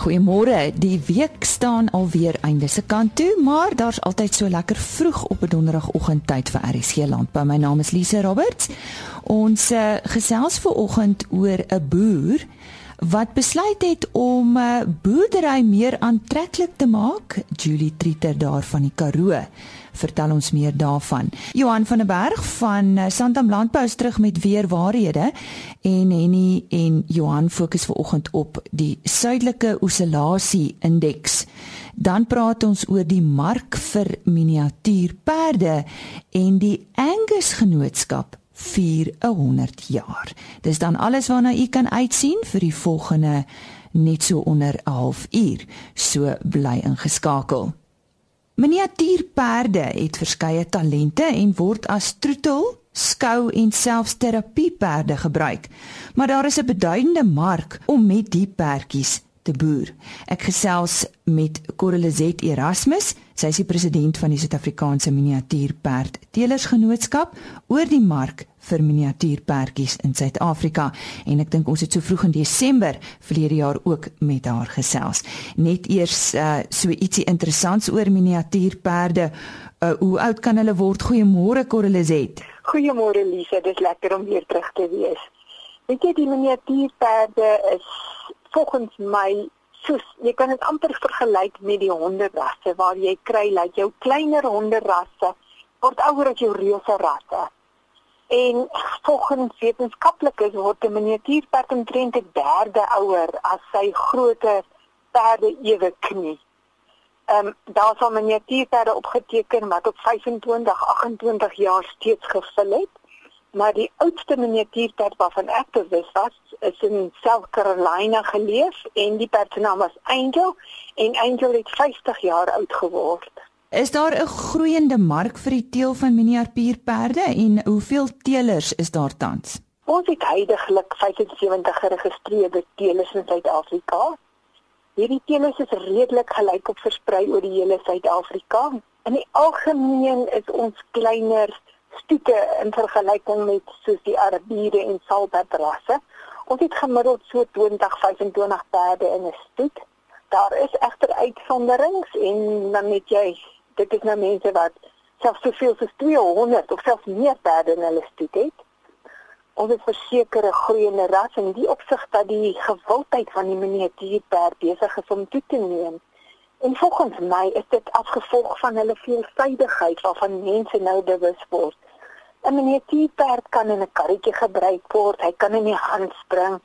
Goeiemôre. Die week staan alweer einde se kant toe, maar daar's altyd so lekker vroeg op 'n donderdagoggend tyd vir RSC Landbou. My naam is Lise Roberts. Ons uh, gesels ver oggend oor 'n boer wat besluit het om uh, boerdery meer aantreklik te maak. Julie Trieter daar van die Karoo vertel ons meer daarvan. Johan van der Berg van eh, Santam Landbou is terug met weer waarhede en Henny en Johan fokus ver oggend op die suidelike oscillasie indeks. Dan praat ons oor die mark vir miniatuurperde en die Angus Genootskap vir 100 jaar. Dis dan alles waarna u kan uitsien vir die volgende net so onder 'n halfuur. So bly ingeskakel. Miniatuurperde het verskeie talente en word as troetel, skou en selfs terapieperde gebruik. Maar daar is 'n beduidende mark om met die perdjies te boer. Ek gesels met Corelizet Erasmus, sy is die president van die Suid-Afrikaanse Miniatuurperd Telersgenootskap oor die mark vir miniatuurperdjies in Suid-Afrika en ek dink ons het so vroeg in Desember verlede jaar ook met haar gesels. Net eers uh, so ietsie interessants oor miniatuurperde. Uh, hoe oud kan hulle word? Goeiemôre Corelizet. Goeiemôre Lise, dit is lekker om weer terug te wees. Weet jy die miniatuurperde is volgens my soos jy kan dit amper vergelyk met die honderasse waar jy kry dat like jou kleiner honderasse word ouer as jou reuse rasse. En volgens wetenskaplikes word 'n miniatuurperd omtrent 'n derde ouer as sy groter perde ewe knie. Ehm um, daar is al miniatuurperde opgeteken wat op 25, 28 jaar steeds gevul het. Maar die oudste miniatuurperd waarvan ek bewus was, is in South Carolina geleef en die perd se naam was Angel en Angel het 50 jaar oud geword. Is daar 'n groeiende mark vir die teel van miniatuurperde en hoeveel teelers is daar tans? Ons het heidaglik 75 geregistreerde teelers in Suid-Afrika. Hierdie teelers is redelik gelykop versprei oor die hele Suid-Afrika. In die algemeen is ons kleiner stoete in vergelyking met soos die Arabiere en Salbert rasse. Ons het gemiddeld so 20-25 perde in 'n stoet. Daar is egter uitsonderings en dan net jy dit is nou mense wat selfs soveel soos 200 of selfs meer perde in hulle stoet het. Ons het versekerde groeiende ras en die opsig dat die gewildheid van die miniatuurperd besig is om toe te neem. En volgens my is dit afgevolg van hulle veelsidigheid waarvan mense nou bewus word. 'n Miniatuurperd kan in 'n karretjie gebruik word, hy kan in die hand spring.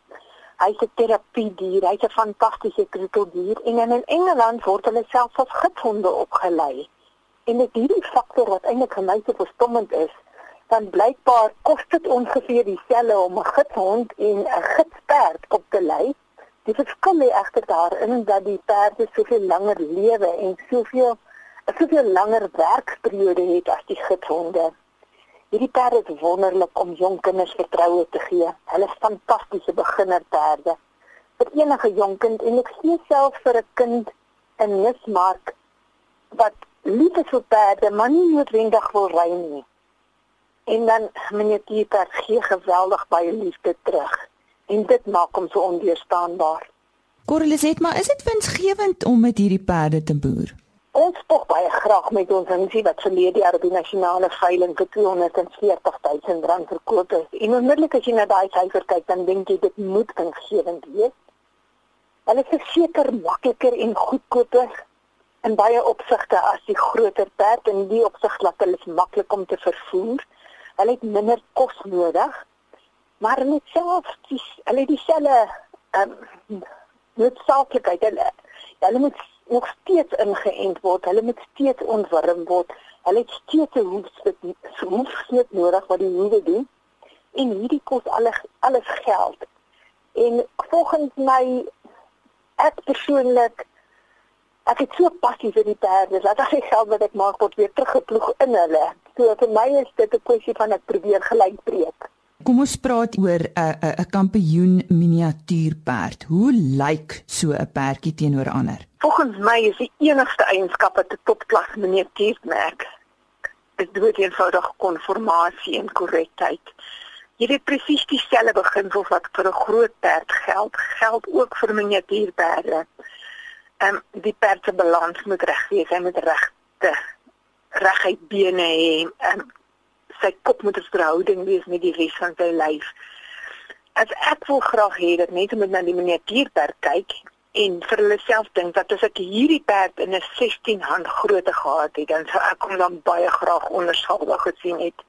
Hy's 'n terapiedier, hy's 'n fantastiese krokodil en in Engeland word hulle selfs as gidshonde opgelei. En dit hierdie faktor wat eintlik vir my so verstommend is, dan blykbaar kos dit ongeveer dieselfde om 'n gidshond en 'n gidsperd op te lei. Die verskil lê egter daarin dat die perde soveel langer lewe en soveel soveel langer werkperiode het as die gidshonde. Hierdie perde is wonderlik om jong kinders vertroue te gee. Hulle is fantastiese beginnerperde. Vir enige jong kind en ek sien self vir 'n kind in Nismark wat lief is vir perde, maar nie noodwendig wil ry nie. En dan meneer Pieter gee geweldig baie liefde terug en dit maak hom so onweerstaanbaar. Corliset, maar is dit winsgewend om met hierdie perde te boer? Ons spog baie graag met ons insie wat verlede jaar op die nasionale veiling vir 240 000 rand verkoop is. En onmiddellik as jy na daai syfer kyk, dan dink jy dit moet winsgewend wees. Hulle is seker makliker en goedkoper in baie opsigte as die groter perd en die opsig laat hulle is maklik om te vervoer. Hulle het minder kos nodig. Maar net self dis hulle dieselfde ehm um, noodsaaklikheid. Hulle hulle moet nog steeds ingeënt word. Hulle moet steeds ontworm word. Hulle het steeds 'n hoefstuk hoefstuk nodig wat die hoewe doen. En hierdie kos alles alles geld. En volgens my ek persoonlik ek het so passie vir die perde dat ek geld wat ek maak word weer teruggeploeg in hulle. So vir my is dit 'n kwessie van ek probeer gelyk breek. Kom ons praat oor 'n 'n 'n kampioen miniatuurperd. Hoe lyk so 'n perdjie teenoor ander? Volgens my is die enigste eienskap wat 'n topklas miniatuur merk is dood eenvoudig konformasie en korrektheid. Jy weet presies dieselfde beginsels wat vir 'n groot perd geld, geld ook vir miniatuurperde. Ehm um, die perd se balans moet reg wees, hy moet regte reguit bene hê. Ehm um, sy kop moet op verhouding wees met die res van sy lyf. As ek wil graag hê dat mense moet na die miniatuurperd kyk en vir hulle self dink dat as ek hierdie perd in 'n 16 hand grootte gehad het, dan sou ek hom dan baie graag onderskuldig gesien het.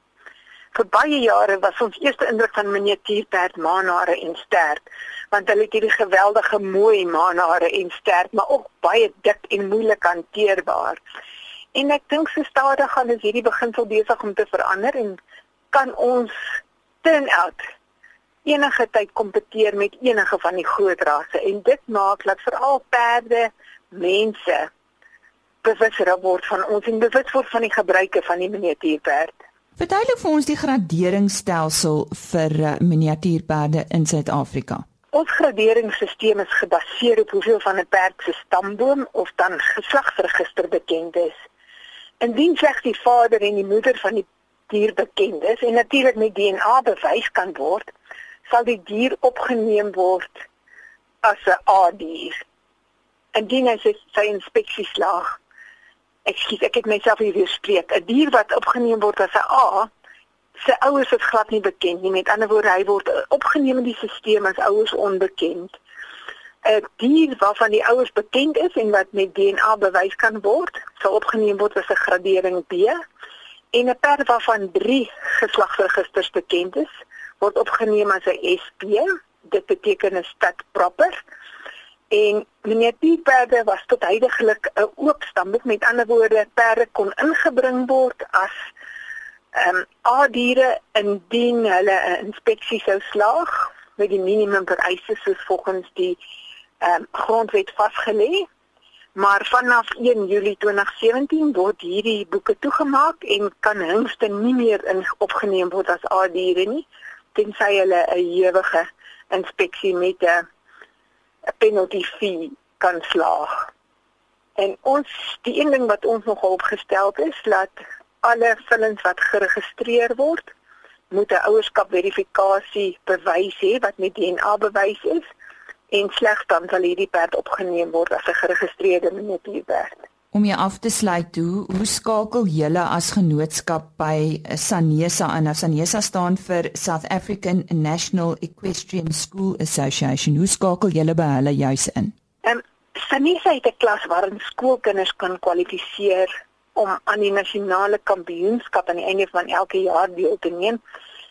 Vir baie jare was ons eerste indruk van miniatuurperd manare en sterk, want hulle het hierdie geweldige mooi manare en sterk, maar ook baie dik en moeilik hanteerbaar. En ek dink so stadig gaan ons hierdie beginsel besig om te verander en kan ons turn out enige tyd kompeteer met enige van die groot rasse en dit maak dat veral perde mense bewus word van ons en bewus word van die gebruike van die miniatuurperd. Verduidelik vir ons die graderingsstelsel vir uh, miniatuurperde in Suid-Afrika. Ons graderingsstelsel is gebaseer op hoeveel van 'n perd se stamboom of dan geslagsregister bekend is. Indien slegs die vader en die moeder van die dier bekend is en natuurlik met DNA bewys kan word, sal die dier opgeneem word as 'n A-dier. Indien hy sy, sy inspeksie slaag. Ekskuus, ek het myself hier weer spreek. 'n Dier wat opgeneem word as 'n A, sy ouers is glad nie bekend nie. Met ander woorde, hy word opgeneem in die stelsel as ouers onbekend. 'n Dier waarvan die ouers bekend is en wat met DNA bewys kan word, sal opgeneem word as 'n gradering B. En 'n perd waarvan 3 geslagsregisters bekend is, word opgeneem as 'n SP. Dit beteken 'n stad proper. En miniatuur perde was tot heidaglik 'n oop stamboek. Met ander woorde, perde kon ingebring word as ehm um, A-diere indien hulle 'n inspeksie sou slaag met die minimum vereistes soos volgens die um, grondwet vasgelê. Maar vanaf 1 Julie 2017 word hierdie boeke toegemaak en kan hingste nie meer in opgeneem word as A-diere nie tensy hulle 'n ewige inspeksie met 'n penalty fee kan slaag. En ons die een ding wat ons nog opgestel is, laat alle villings wat geregistreer word, moet 'n ouerskap verifikasie bewys hê wat met DNA bewys is en slegs dan sal hierdie perd opgeneem word as 'n geregistreerde miniatuurperd. Om jy af te sluit, hoe hoe skakel julle as genootskap by Sanesa en Sanesa staan vir South African National Equestrian School Association. Hoe skakel julle by hulle juis in? Ehm um, Sanesa het 'n klas waarin skoolkinders kan kwalifiseer om aan die nasionale kampioenskap aan die einde van elke jaar deel te neem.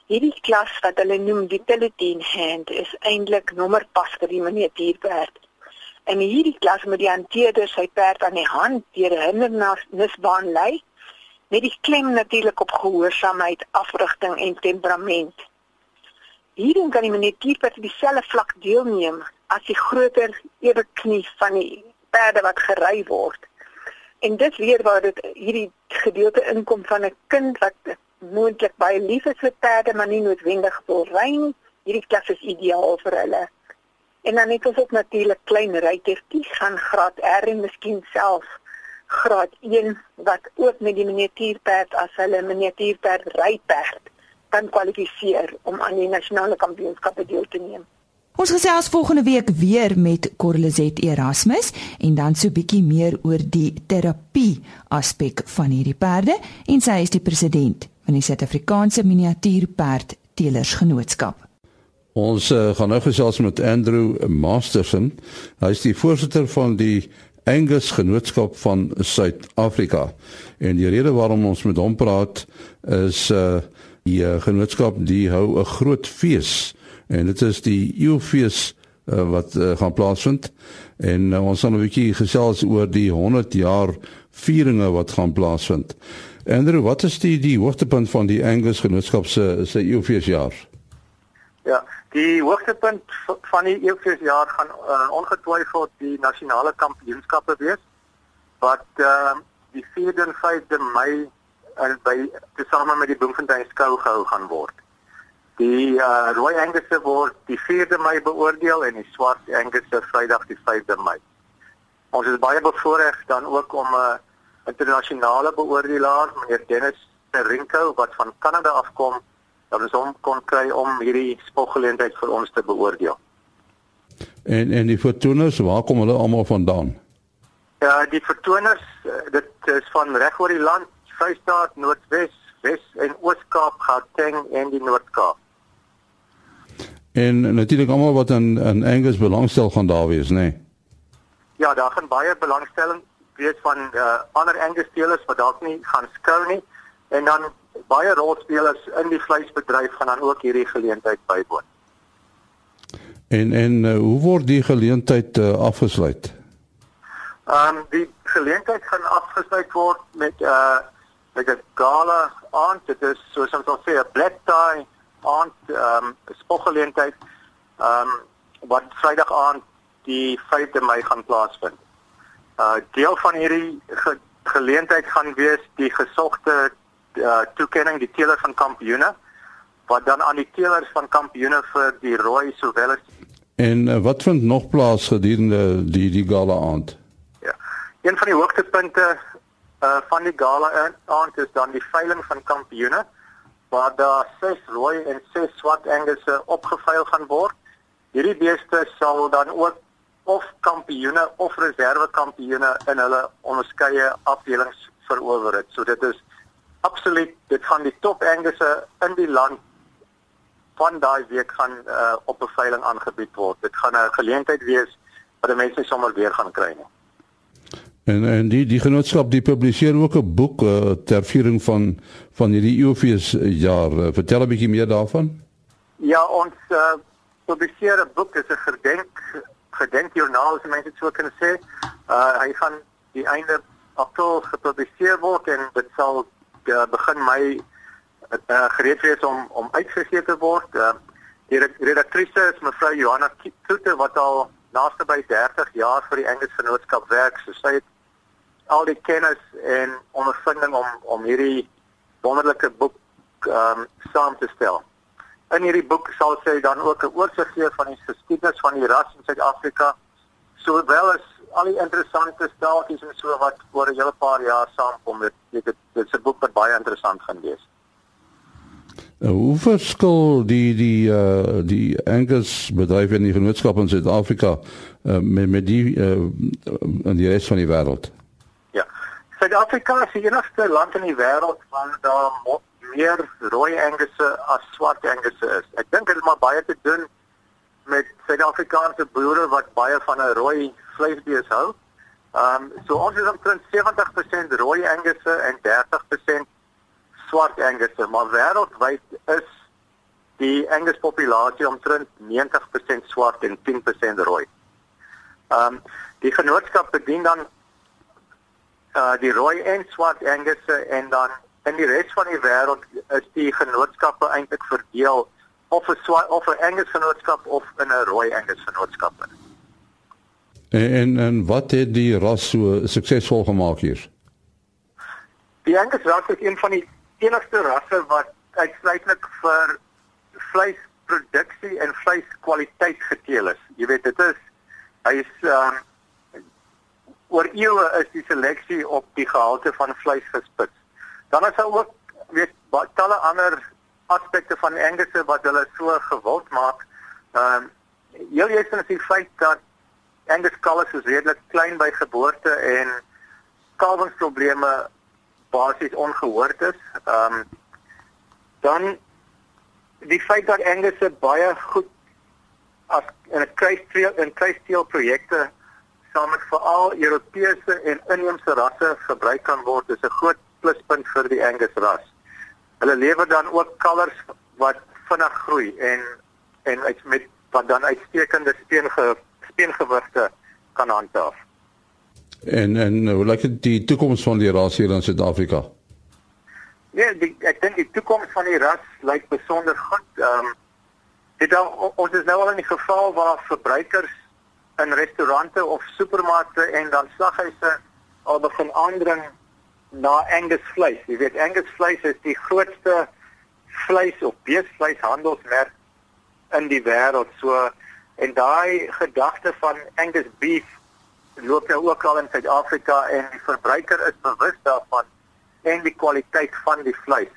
Hierdie klas wat hulle noem Vitality Hand is eintlik nommer pas vir die miniatuurperd. En hierdie klas met die hanteerder sy perd aan die hand deur 'n hindernisbaan lei met die klem natuurlik op gehoorsaamheid, afrigting en temperament. Hierin kan die miniatuur per dieselfde vlak deelneem as die groter ewe knie van die perde wat gery word. En dit weer waar dit hierdie gedeelte inkom van 'n kind wat moontlik baie lief is vir perde maar nie noodwendig wil ry nie. Hierdie klas is ideaal vir hulle. En dan het ons ook natuurlik klein ruitertjies gaan graad R en miskien self graad 1 wat ook met die miniatuurperd as hulle miniatuurperd ryperd kan kwalifiseer om aan die nasionale kampioenskappe deel te neem. Ons gesels volgende week weer met Corlizet Erasmus en dan so bietjie meer oor die terapie aspek van hierdie perde en sy is die president van die Suid-Afrikaanse Miniatuurperd Teelers Genootskap. Ons uh, gaan nou gesels met Andrew Masterson. Hy is die voorsitter van die Angus Genootskap van Suid-Afrika. En die rede waarom ons met hom praat is uh die uh, genootskap die hou 'n groot fees en dit is die Eeufees uh, wat uh, gaan plaasvind en uh, ons gaan 'n bietjie gesels oor die 100 jaar vieringe wat gaan plaasvind. Andrew, wat is die die hoogtepunt van die Angus Genootskap se se Eeufees jaar? Ja, Die hoogtepunt van die eeufeesjaar gaan uh, ongetwyfeld die nasionale kampioenskappe wees wat uh, die 4de en 5de Mei in by tesame met die Bloemfontein skou gehou gaan word. Die uh, rooi Angus word die 4de Mei beoordeel en die swart Angus Vrydag die 5de Mei. Ons is baie bevoorreg dan ook om 'n uh, internasionale beoordelaar, meneer Dennis Rinko wat van Kanada afkom dat ons hom kon kry om hierdie spogeleentheid vir ons te beoordeel. En en die fortunes, waar kom hulle almal vandaan? Ja, die vertoners, uh, dit is van reg oor die land, Vrystaat, Noordwes, Wes en Oos-Kaap, Gauteng en die Noord-Kaap. En natuurlik almal wat in in Angus belangstel gaan daar wees, nê? Nee? Ja, daar gaan baie belangstelling wees van uh, ander Angus spelers wat dalk nie gaan skou nie en dan baie rolspelers in die vleisbedryf gaan dan ook hierdie geleentheid bywoon. En en uh, hoe word die geleentheid uh, afgesluit? Ehm um, die geleentheid gaan afgesluit word met 'n uh, met 'n gala aand. Dit is soos ons al sê 'n black tie aand ehm um, spoggeleentheid ehm um, wat Vrydag aand die 5de Mei gaan plaasvind. Uh deel van hierdie ge geleentheid gaan wees die gesogte uh toekenning die teeler van kampioene wat dan aan die teelers van kampioene vir die rooi sowel as En uh, wat vind nog plaas gedurende die die gala aand? Ja. Een van die hoogtepunte uh van die gala aand is dan die veiling van kampioene waar daar ses rooi en ses swart angusse opgeveil gaan word. Hierdie beeste sal dan ook of kampioene of reserve kampioene in hulle onderskeie afdelings verower het. So dit is absoluut dit gaan die top angusse in die land van daai week gaan uh, op 'n veiling aangebied word. Dit gaan 'n geleentheid wees wat die mense sommer weer gaan kry nie. En en die die genootskap die publiseer ook 'n boek uh, ter viering van van hierdie EOFees jaar. Uh, vertel 'n bietjie meer daarvan. Ja, ons uh, publiseer 'n boek, is 'n gedenk gedenkjoernaal, as mense dit so kan sê. Uh hy gaan die einde April gepubliseer word en dit sal uh, begin Mei uh, gereed wees om om uitgegee te word. Uh, die redaktrise is mevrou Johanna Kloete wat al naaste by 30 jaar vir die Engels Genootskap werk. So sy het al die kennis en ondervinding om om hierdie wonderlike boek ehm um, saam te stel. In hierdie boek sal sy dan ook 'n oorsig gee van die geskiedenis van die ras in Suid-Afrika, sowel as al die interessante staaltjies en so wat oor 'n hele paar jaar saamkom. Dit dit dit is 'n boek wat baie interessant gaan wees. Uh, hoe verskil die die uh die Angus bedryf in die genootskap in Suid-Afrika uh, met met die uh in die res van die wêreld? Suid-Afrika is die enigste land in die wêreld waar daar meer rooi angusse as swart angusse is. Ek dink dit het maar baie te doen met Suid-Afrikaanse boere wat baie van 'n rooi vleisbees hou. Ehm um, so ons is omtrent 70% rooi angusse en 30% swart angusse, maar wêreldwyd is die angus populasie omtrent 90% swart en 10% rooi. Ehm um, die genootskap bedien dan uh die rooi en swart angusse en dan in die res van die wêreld is die genootskappe eintlik verdeel of 'n of 'n angus genootskap of in 'n rooi angus genootskap. En, en en wat het die ras so suksesvol gemaak hier? Die angus ras is een van die enigste rasse wat uitsluitlik vir vleisproduksie en vleiskwaliteit geteel is. Jy weet dit is hy is um, oor eeue is die seleksie op die gehalte van vleis gespits. Dan is daar ook weet talle ander aspekte van Angus wat hulle so gewild maak. Ehm um, heel eerstens is die feit dat Angus kalves is redelik klein by geboorte en kalwingsprobleme basies ongehoord is. Ehm um, dan die feit dat Angus baie goed as in 'n kruisteel in kruisteel projekte saam met veral Europese en inheemse rasse gebruik kan word is 'n groot pluspunt vir die Angus ras. Hulle lewer dan ook kalvers wat vinnig groei en en uit met wat dan uitstekende steenge steengewigte kan handhaaf. En en hoe lyk die toekoms van die ras hier in Suid-Afrika? Ja, die, ek dink die toekoms van die ras lyk besonder goed. Ehm um, dit al, ons is nou al in die geval waar verbruikers in restaurante of supermarkte en dan slaghuise al begin aandring na Angus vleis. Jy weet Angus vleis is die grootste vleis of beesvleishandelsmerk in die wêreld. So en daai gedagte van Angus beef loop nou ook al in Suid-Afrika en die verbruiker is bewus daarvan en die kwaliteit van die vleis.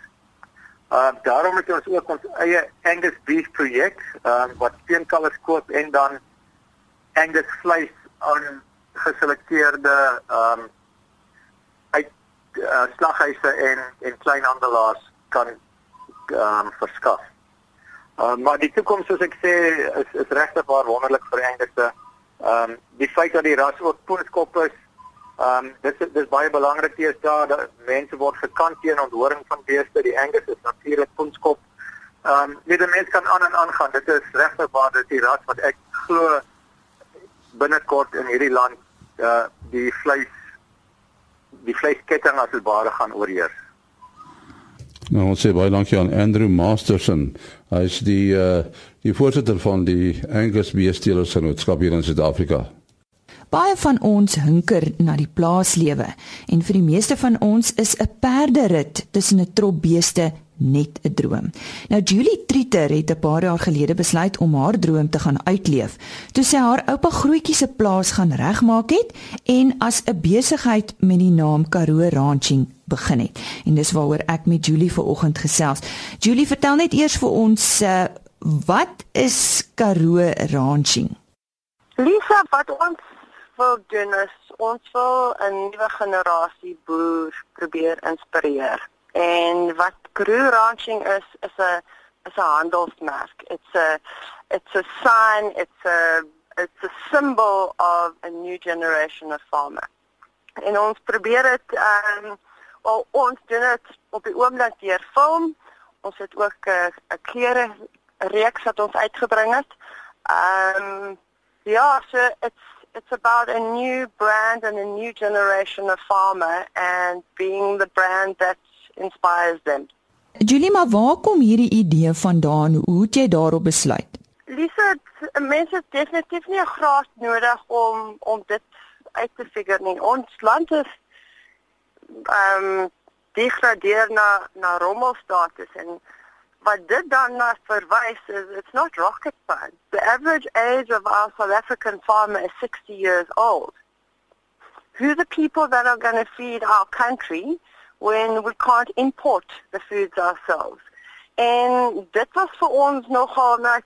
Uh daarom het ons ook ons eie Angus beef projek uh wat steenkalvers koop en dan Angus vleis aan geselekteerde ehm um, uh, slaghuise en en kleinhandelaars kan um, verskaf. Uh, maar die toekoms soos ek sê is is regtig waar wonderlik vir Engelse. Ehm um, die feit dat die ras ook poenskop is Ehm um, dit is dis baie belangrik hier daar dat mense word gekant teen onthoring van beeste. Die Angus is natuurlik poenskop. Ehm um, nie die mense kan aan en aan gaan. Dit is regtig waar dit die ras wat ek glo binnekort in hierdie land uh die vleis die vleisketting as dit ware gaan oorheers. Nou ons sê baie dankie aan Andrew Masterson. Hy is die uh die voorsitter van die Angus Beestelers Genootskap hier in Suid-Afrika. Baie van ons hunker na die plaaslewe en vir die meeste van ons is 'n perderit tussen 'n trop beeste net 'n droom. Nou Julie Trieter het 'n paar jaar gelede besluit om haar droom te gaan uitleef. Toe sy haar oupa grootjie se plaas gaan regmaak het en as 'n besigheid met die naam Karoo Ranching begin het. En dis waaroor ek met Julie vanoggend gesels. Julie, vertel net eers vir ons uh, wat is Karoo Ranching? Lisa, wat ons wil doen is ons wil 'n nuwe generasie boer probeer inspireer. En wat Crew Ranching is is 'n is 'n handelsmerk. It's a it's a sign, it's a it's a symbol of a new generation of farmer. En ons probeer dit ehm um, wel ons doen dit op die oomblik deur film. Ons het ook 'n 'n klere reeks wat ons uitgebring het. Ehm um, ja, so it's it's about a new brand and a new generation of farmer and being the brand that inspires them. Julie, maar waar kom hierdie idee vandaan? Hoe het jy daarop besluit? Lisa, mense het definitief nie 'n graad nodig om om dit uit te figure nie. Ons land is ehm um, degradeer na na rommelstatus en wat dit dan na verwys is it's not rocket science. The average age of our South African farmer is 60 years old. Who the people that are going to feed our country when we can't import the foods ourselves? En dit was vir ons nogal nou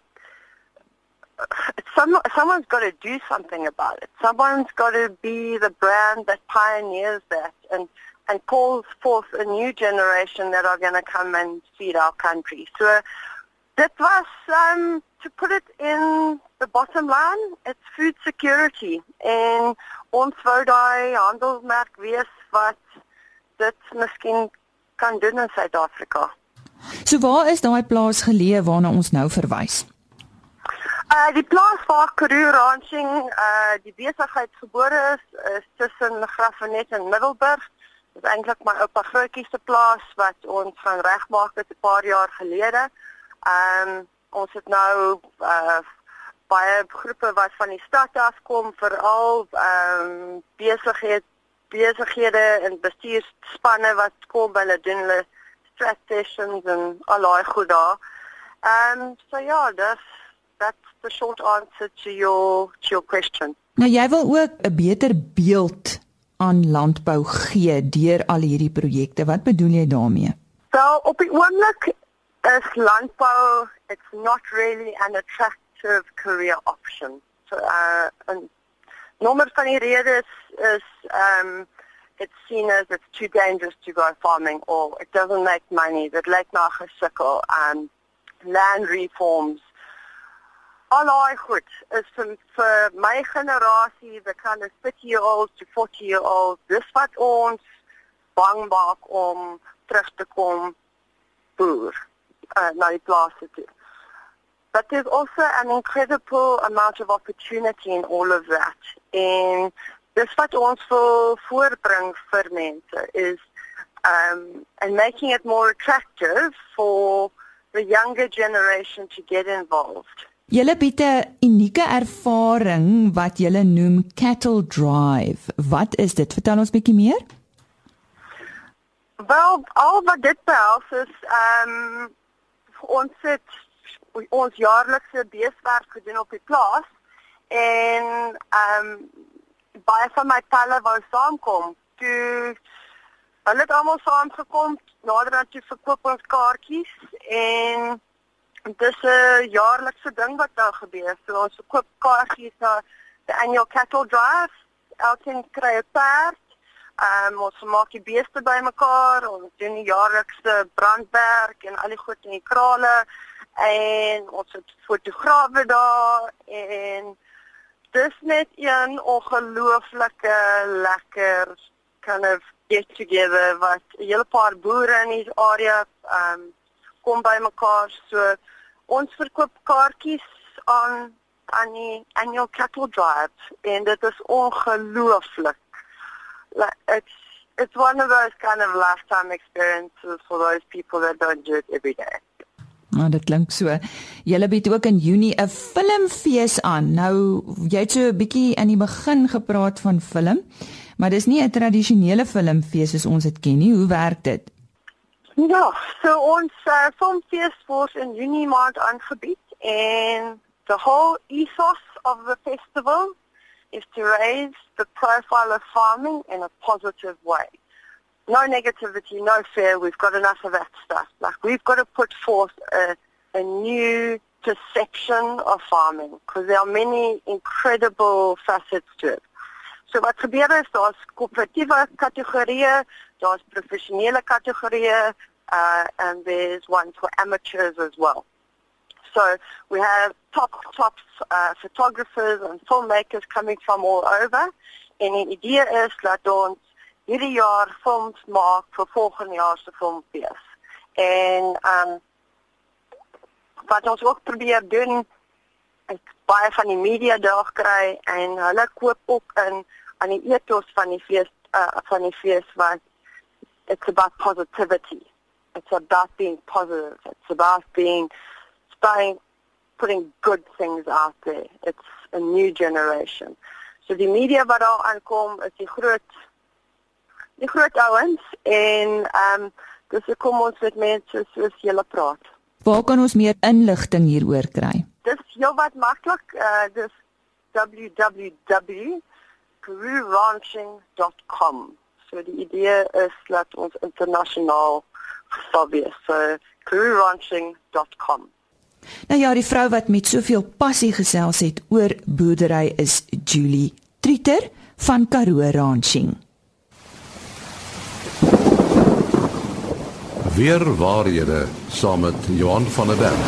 some, someone's got to do something about it. Someone's got to be the brand that pioneers that and and calls forth a new generation that are going to come and feed our country. So that was, um, to put it in the bottom line, it's food security. En ons wou daai handelsmerk wees wat dit miskien kan doen in Suid-Afrika. So waar is daai plaas geleë waarna ons nou verwys? Uh die plaas waar Karoo Ranching uh die besigheid gebore is, is tussen Graafrenet en Middelburg. Dit is eintlik my oupa grootjie se plaas wat ons gaan regmaak het 'n paar jaar gelede. Ehm um, ons het nou uh baie groepe wat van die stad af kom veral ehm um, besigheid besighede en bestuurspanne wat kom hulle doen hulle stress sessions en allei goed daar. Ehm um, so ja, dis that's the short answer to your to your question. Nou jy wil ook 'n beter beeld aan landbou gee deur al hierdie projekte. Wat bedoel jy daarmee? Wel, op die oomblik is landbou it's not really an attractive career option. So uh and nommer van die redes is is um it's seen as it's too dangerous to go farming or it doesn't make money. That like na gesukkel and land reforms Allei goed is vir, vir my generasie, the kind of 50 year olds to 40 year olds, dis wat ons bang maak om terug te kom boer uh, na die plase toe. But there's also an incredible amount of opportunity in all of that. En dis wat ons wil voorbring vir mense is um and making it more attractive for the younger generation to get involved. Julle bied 'n unieke ervaring wat julle noem Cattle Drive. Wat is dit? Vertel ons bietjie meer. Wel, al wat dit behels is ehm um, ons het ons jaarlikse beeswerk gedoen op die plaas en ehm um, baie van my talle wou saamkom. Toe hulle het almal saamgekom, nader aan toe verkoop ons kaartjies en Dit is 'n jaarlikse ding wat daar gebeur. So ons koop kaartjies na die annual cattle drive elkeen kry 'n perd. Ehm um, ons maak die beeste bymekaar, ons doen die jaarlikse brandwerk en al die goed in die krale en ons het fotograwe daar en dis net een ongelooflike lekker kind of get together wat 'n hele paar boere in die area um, kom bymekaar so ons verkoop kaartjies aan aan die annual cattle drive en dit is ongelooflik. Like it's it's one of those kind of lifetime experiences for those people that don't do it every day. Nou dit klink so. Julle bied ook in Junie 'n filmfees aan. Nou jy het so 'n bietjie in die begin gepraat van film, maar dis nie 'n tradisionele filmfees soos ons dit ken nie. Hoe werk dit? Ja, so ons uh, filmfees word in Junie maand aangebied en the whole ethos of the festival is to raise the profile of farming in a positive way. No negativity, no fear. We've got enough of that stuff. Like we've got to put forth a, a new perception of farming because there are many incredible facets to it. So wat gebeur is daar's koöperatiewe kategorieë, daar's professionele kategorieë, uh and there's one for amateurs as well. So we have top top uh, photographers and filmmakers coming from all over. En die idee is dat ons hierdie jaar films maak vir volgende jaar se filmfees. En um wat ons ook probeer doen ek baie van die media daar kry en hulle koop ook in aan die ethos van die fees uh, van die fees wat it's about positivity. It's about being positive. It's about being starting putting good things out there. It's a new generation. So die media wat daar aankom is die groot die groot ouens en ehm um, dis hoe kom ons met mense soos julle praat. Waar kan ons meer inligting hieroor kry? Dis heel wat maklik. Uh dis www.peruranching.com. So die idee is dat ons internasionaal wees. So peruranching.com. Nou ja, die vrou wat met soveel passie gesels het oor boerdery is Julie Trieter van Karoo Ranching. Weer waarhede saam met Johan van der Berg.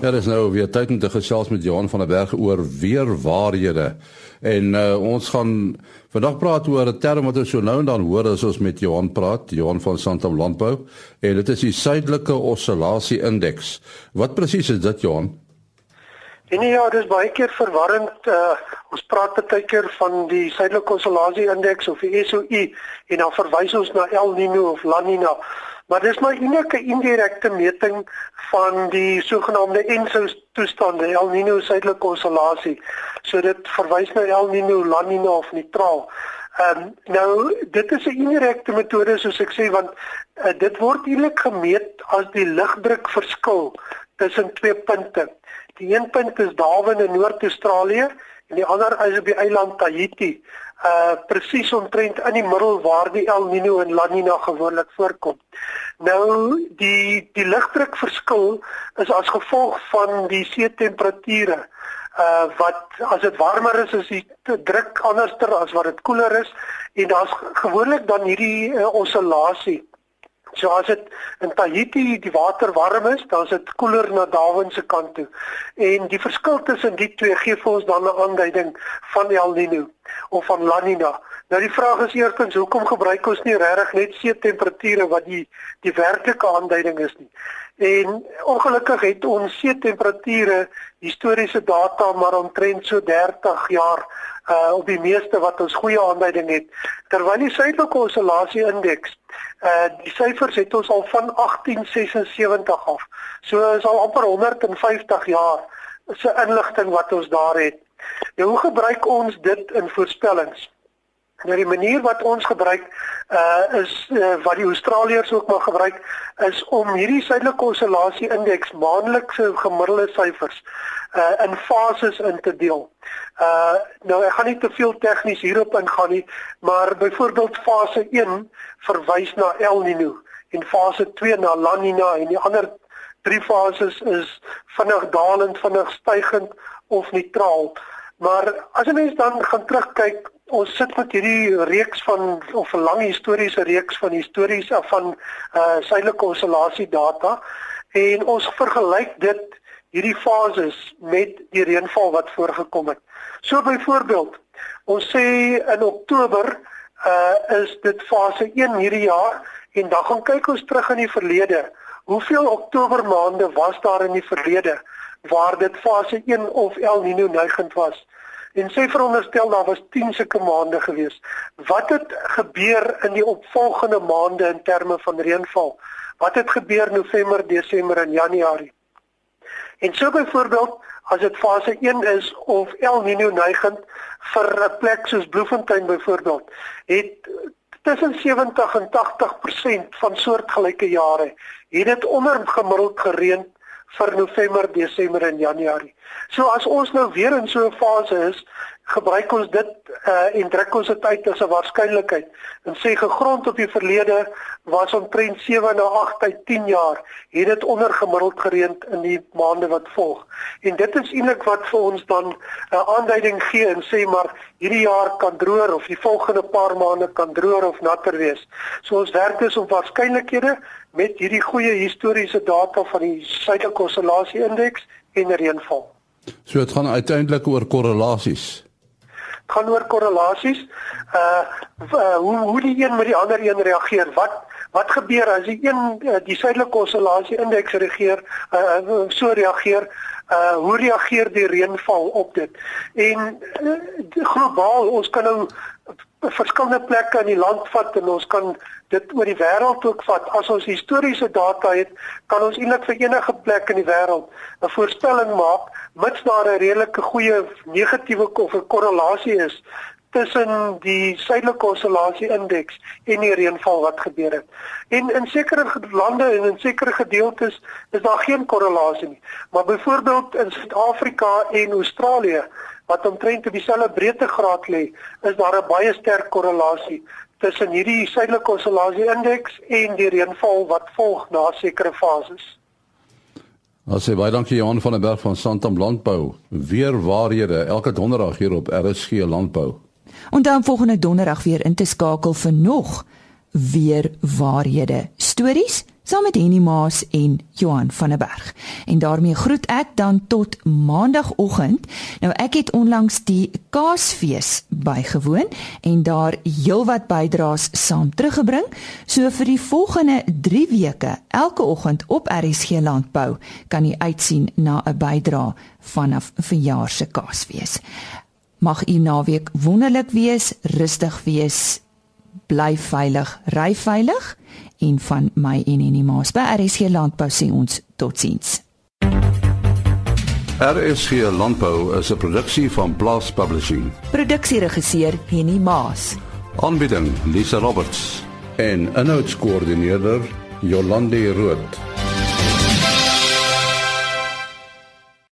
Ja, dis nou weer tyd om te gesels met Johan van der Berg oor weer waarhede. En uh, ons gaan vandag praat oor 'n term wat ons so nou en dan hoor as ons met Johan praat, Johan van Santam Landbou, en dit is die suidelike oscillasie indeks. Wat presies is dit, Johan? En ja, dit is baie keer verwarrend. Uh, ons praat baie keer van die suidelike oscillasie indeks of die SOI en dan verwys ons na El Niño of La Niña. Maar dis maar 'n indirekte meting van die sogenaamde ENSO toestande, El Niño suidelike oscillasie. So dit verwys na El Niño, La Niña of neutraal. Ehm um, nou dit is 'n indirekte metode soos ek sê want uh, dit word eintlik gemeet as die lugdruk verskil tussen twee punte. Die een punt is Darwin in Noord-Australië en die ander is op die eiland Tahiti uh presies omtrent in die middel waar die El Niño en La Niña gewoonlik voorkom. Nou die die lugdrukverskil is as gevolg van die see temperature uh wat as dit warmer is is die druk anderster as wat dit koeler is en daar's gewoonlik dan hierdie uh, oscillasie So as dit in Tahiti die water warm is, dan is dit koeler na Darwin se kant toe. En die verskil tussen die twee gee vir ons dan 'n aanduiding van El Niño of van La Niña. Nou die vraag is eerstens, hoekom gebruik ons nie regtig net see temperature wat die die werklike aanduiding is nie? En ongelukkig het ons see temperature historiese data maar omtrent so 30 jaar uh op die meeste wat ons goeie aanduiding het terwyl die suidelike oscillasie indeks uh die syfers het ons al van 1876 af. So is al amper 150 jaar se inligting wat ons daar het. Nou hoe gebruik ons dit in voorspellings? Nou die manier wat ons gebruik uh is uh, wat die Australiërs ook maar gebruik is om hierdie suidelike oscillasie indeks maandelikse gemiddelde syfers uh in fases in te deel. Uh nou ek gaan nie te veel tegnies hierop ingaan nie, maar byvoorbeeld fase 1 verwys na El Niño en fase 2 na La Niña en die ander drie fases is vinnig dalend, vinnig stygend of neutraal. Maar as 'n mens dan gaan terugkyk, ons sit met hierdie reeks van of 'n lang historiese reeks van histories af van uh suidelike konstellasie data en ons vergelyk dit hierdie fases met die reënval wat voorgekom het. So byvoorbeeld, ons sê in Oktober uh is dit fase 1 hierdie jaar en dan gaan kyk ons terug in die verlede. Hoeveel Oktober maande was daar in die verlede? Waar dit fase 1 of El Niño neigend was. En sê veronderstel daar was 10 sulke maande gewees. Wat het gebeur in die opvolgende maande in terme van reënval? Wat het gebeur November, Desember en Januarie? En so byvoorbeeld as dit fase 1 is of El Niño neigend vir 'n plek soos Bloemfontein byvoorbeeld, het tussen 70 en 80% van soortgelyke jare het dit onder gemiddeld gereën vir November, Desember en Januarie. So as ons nou weer in so 'n fase is, gebruik ons dit uh, en druk ons dit uit as 'n waarskynlikheid en sê gegrond op die verlede was omtrent 7 na 8 uit 10 jaar het dit ondergemiddeld gereën in die maande wat volg. En dit is eintlik wat vir ons dan 'n uh, aanduiding gee en sê maar hierdie jaar kan droër of die volgende paar maande kan droër of natter wees. So ons werk dus op waarskynlikhede met hierdie goeie historiese data van die suidelike konstellasie indeks en reënval. So dit gaan uiteindelik oor korrelasies gaan oor korrelasies. Uh, uh hoe hoe die een met die ander een reageer. Wat wat gebeur as die een uh, die suidelike konstellasie indeks reageer uh, uh so reageer uh hoe reageer die reënval op dit? En uh, globaal ons kan nou verskillende plekke in die land vat en ons kan dit oor die wêreld ook vat. As ons historiese data het, kan ons eintlik vir enige plek in die wêreld 'n voorspelling maak mits daar 'n redelike goeie negatiewe of 'n korrelasie is tussen die suidelike konstellasie indeks en die reënval wat gebeur het. En in sekere lande en in sekere gedeeltes is daar geen korrelasie nie. Maar byvoorbeeld in Suid-Afrika en Australië wat omtrent op dieselfde breedtegraad lê, is daar 'n baie sterk korrelasie tussen hierdie suidelike konstellasie indeks en die reënval wat volg na sekere fases. Ons sê baie dankie Johan van der Berg van Santam Landbou. Weer waarhede elke donderdag hier op RSG Landbou. En dan volgende donderdag weer in te skakel vir nog weer waarhede. Stories saam met Henny Maas en Johan van der Berg. En daarmee groet ek dan tot maandagooggend. Nou ek het onlangs die Kaasfees bygewoon en daar heelwat bydraes saam teruggebring. So vir die volgende 3 weke, elke oggend op RSG Landbou, kan jy uitsien na 'n bydra vanaf verjaar se Kaasfees. Mag u naweek wonderlik wees, rustig wees, bly veilig, ry veilig en van my en Enie Maas by RSG Landbou sê ons totsiens. RSG Landbou is 'n produksie van Blast Publishing. Produksieregisseur Henny Maas. Aanbieding Lisa Roberts en 'n notas koördineerder Jolande Rooi.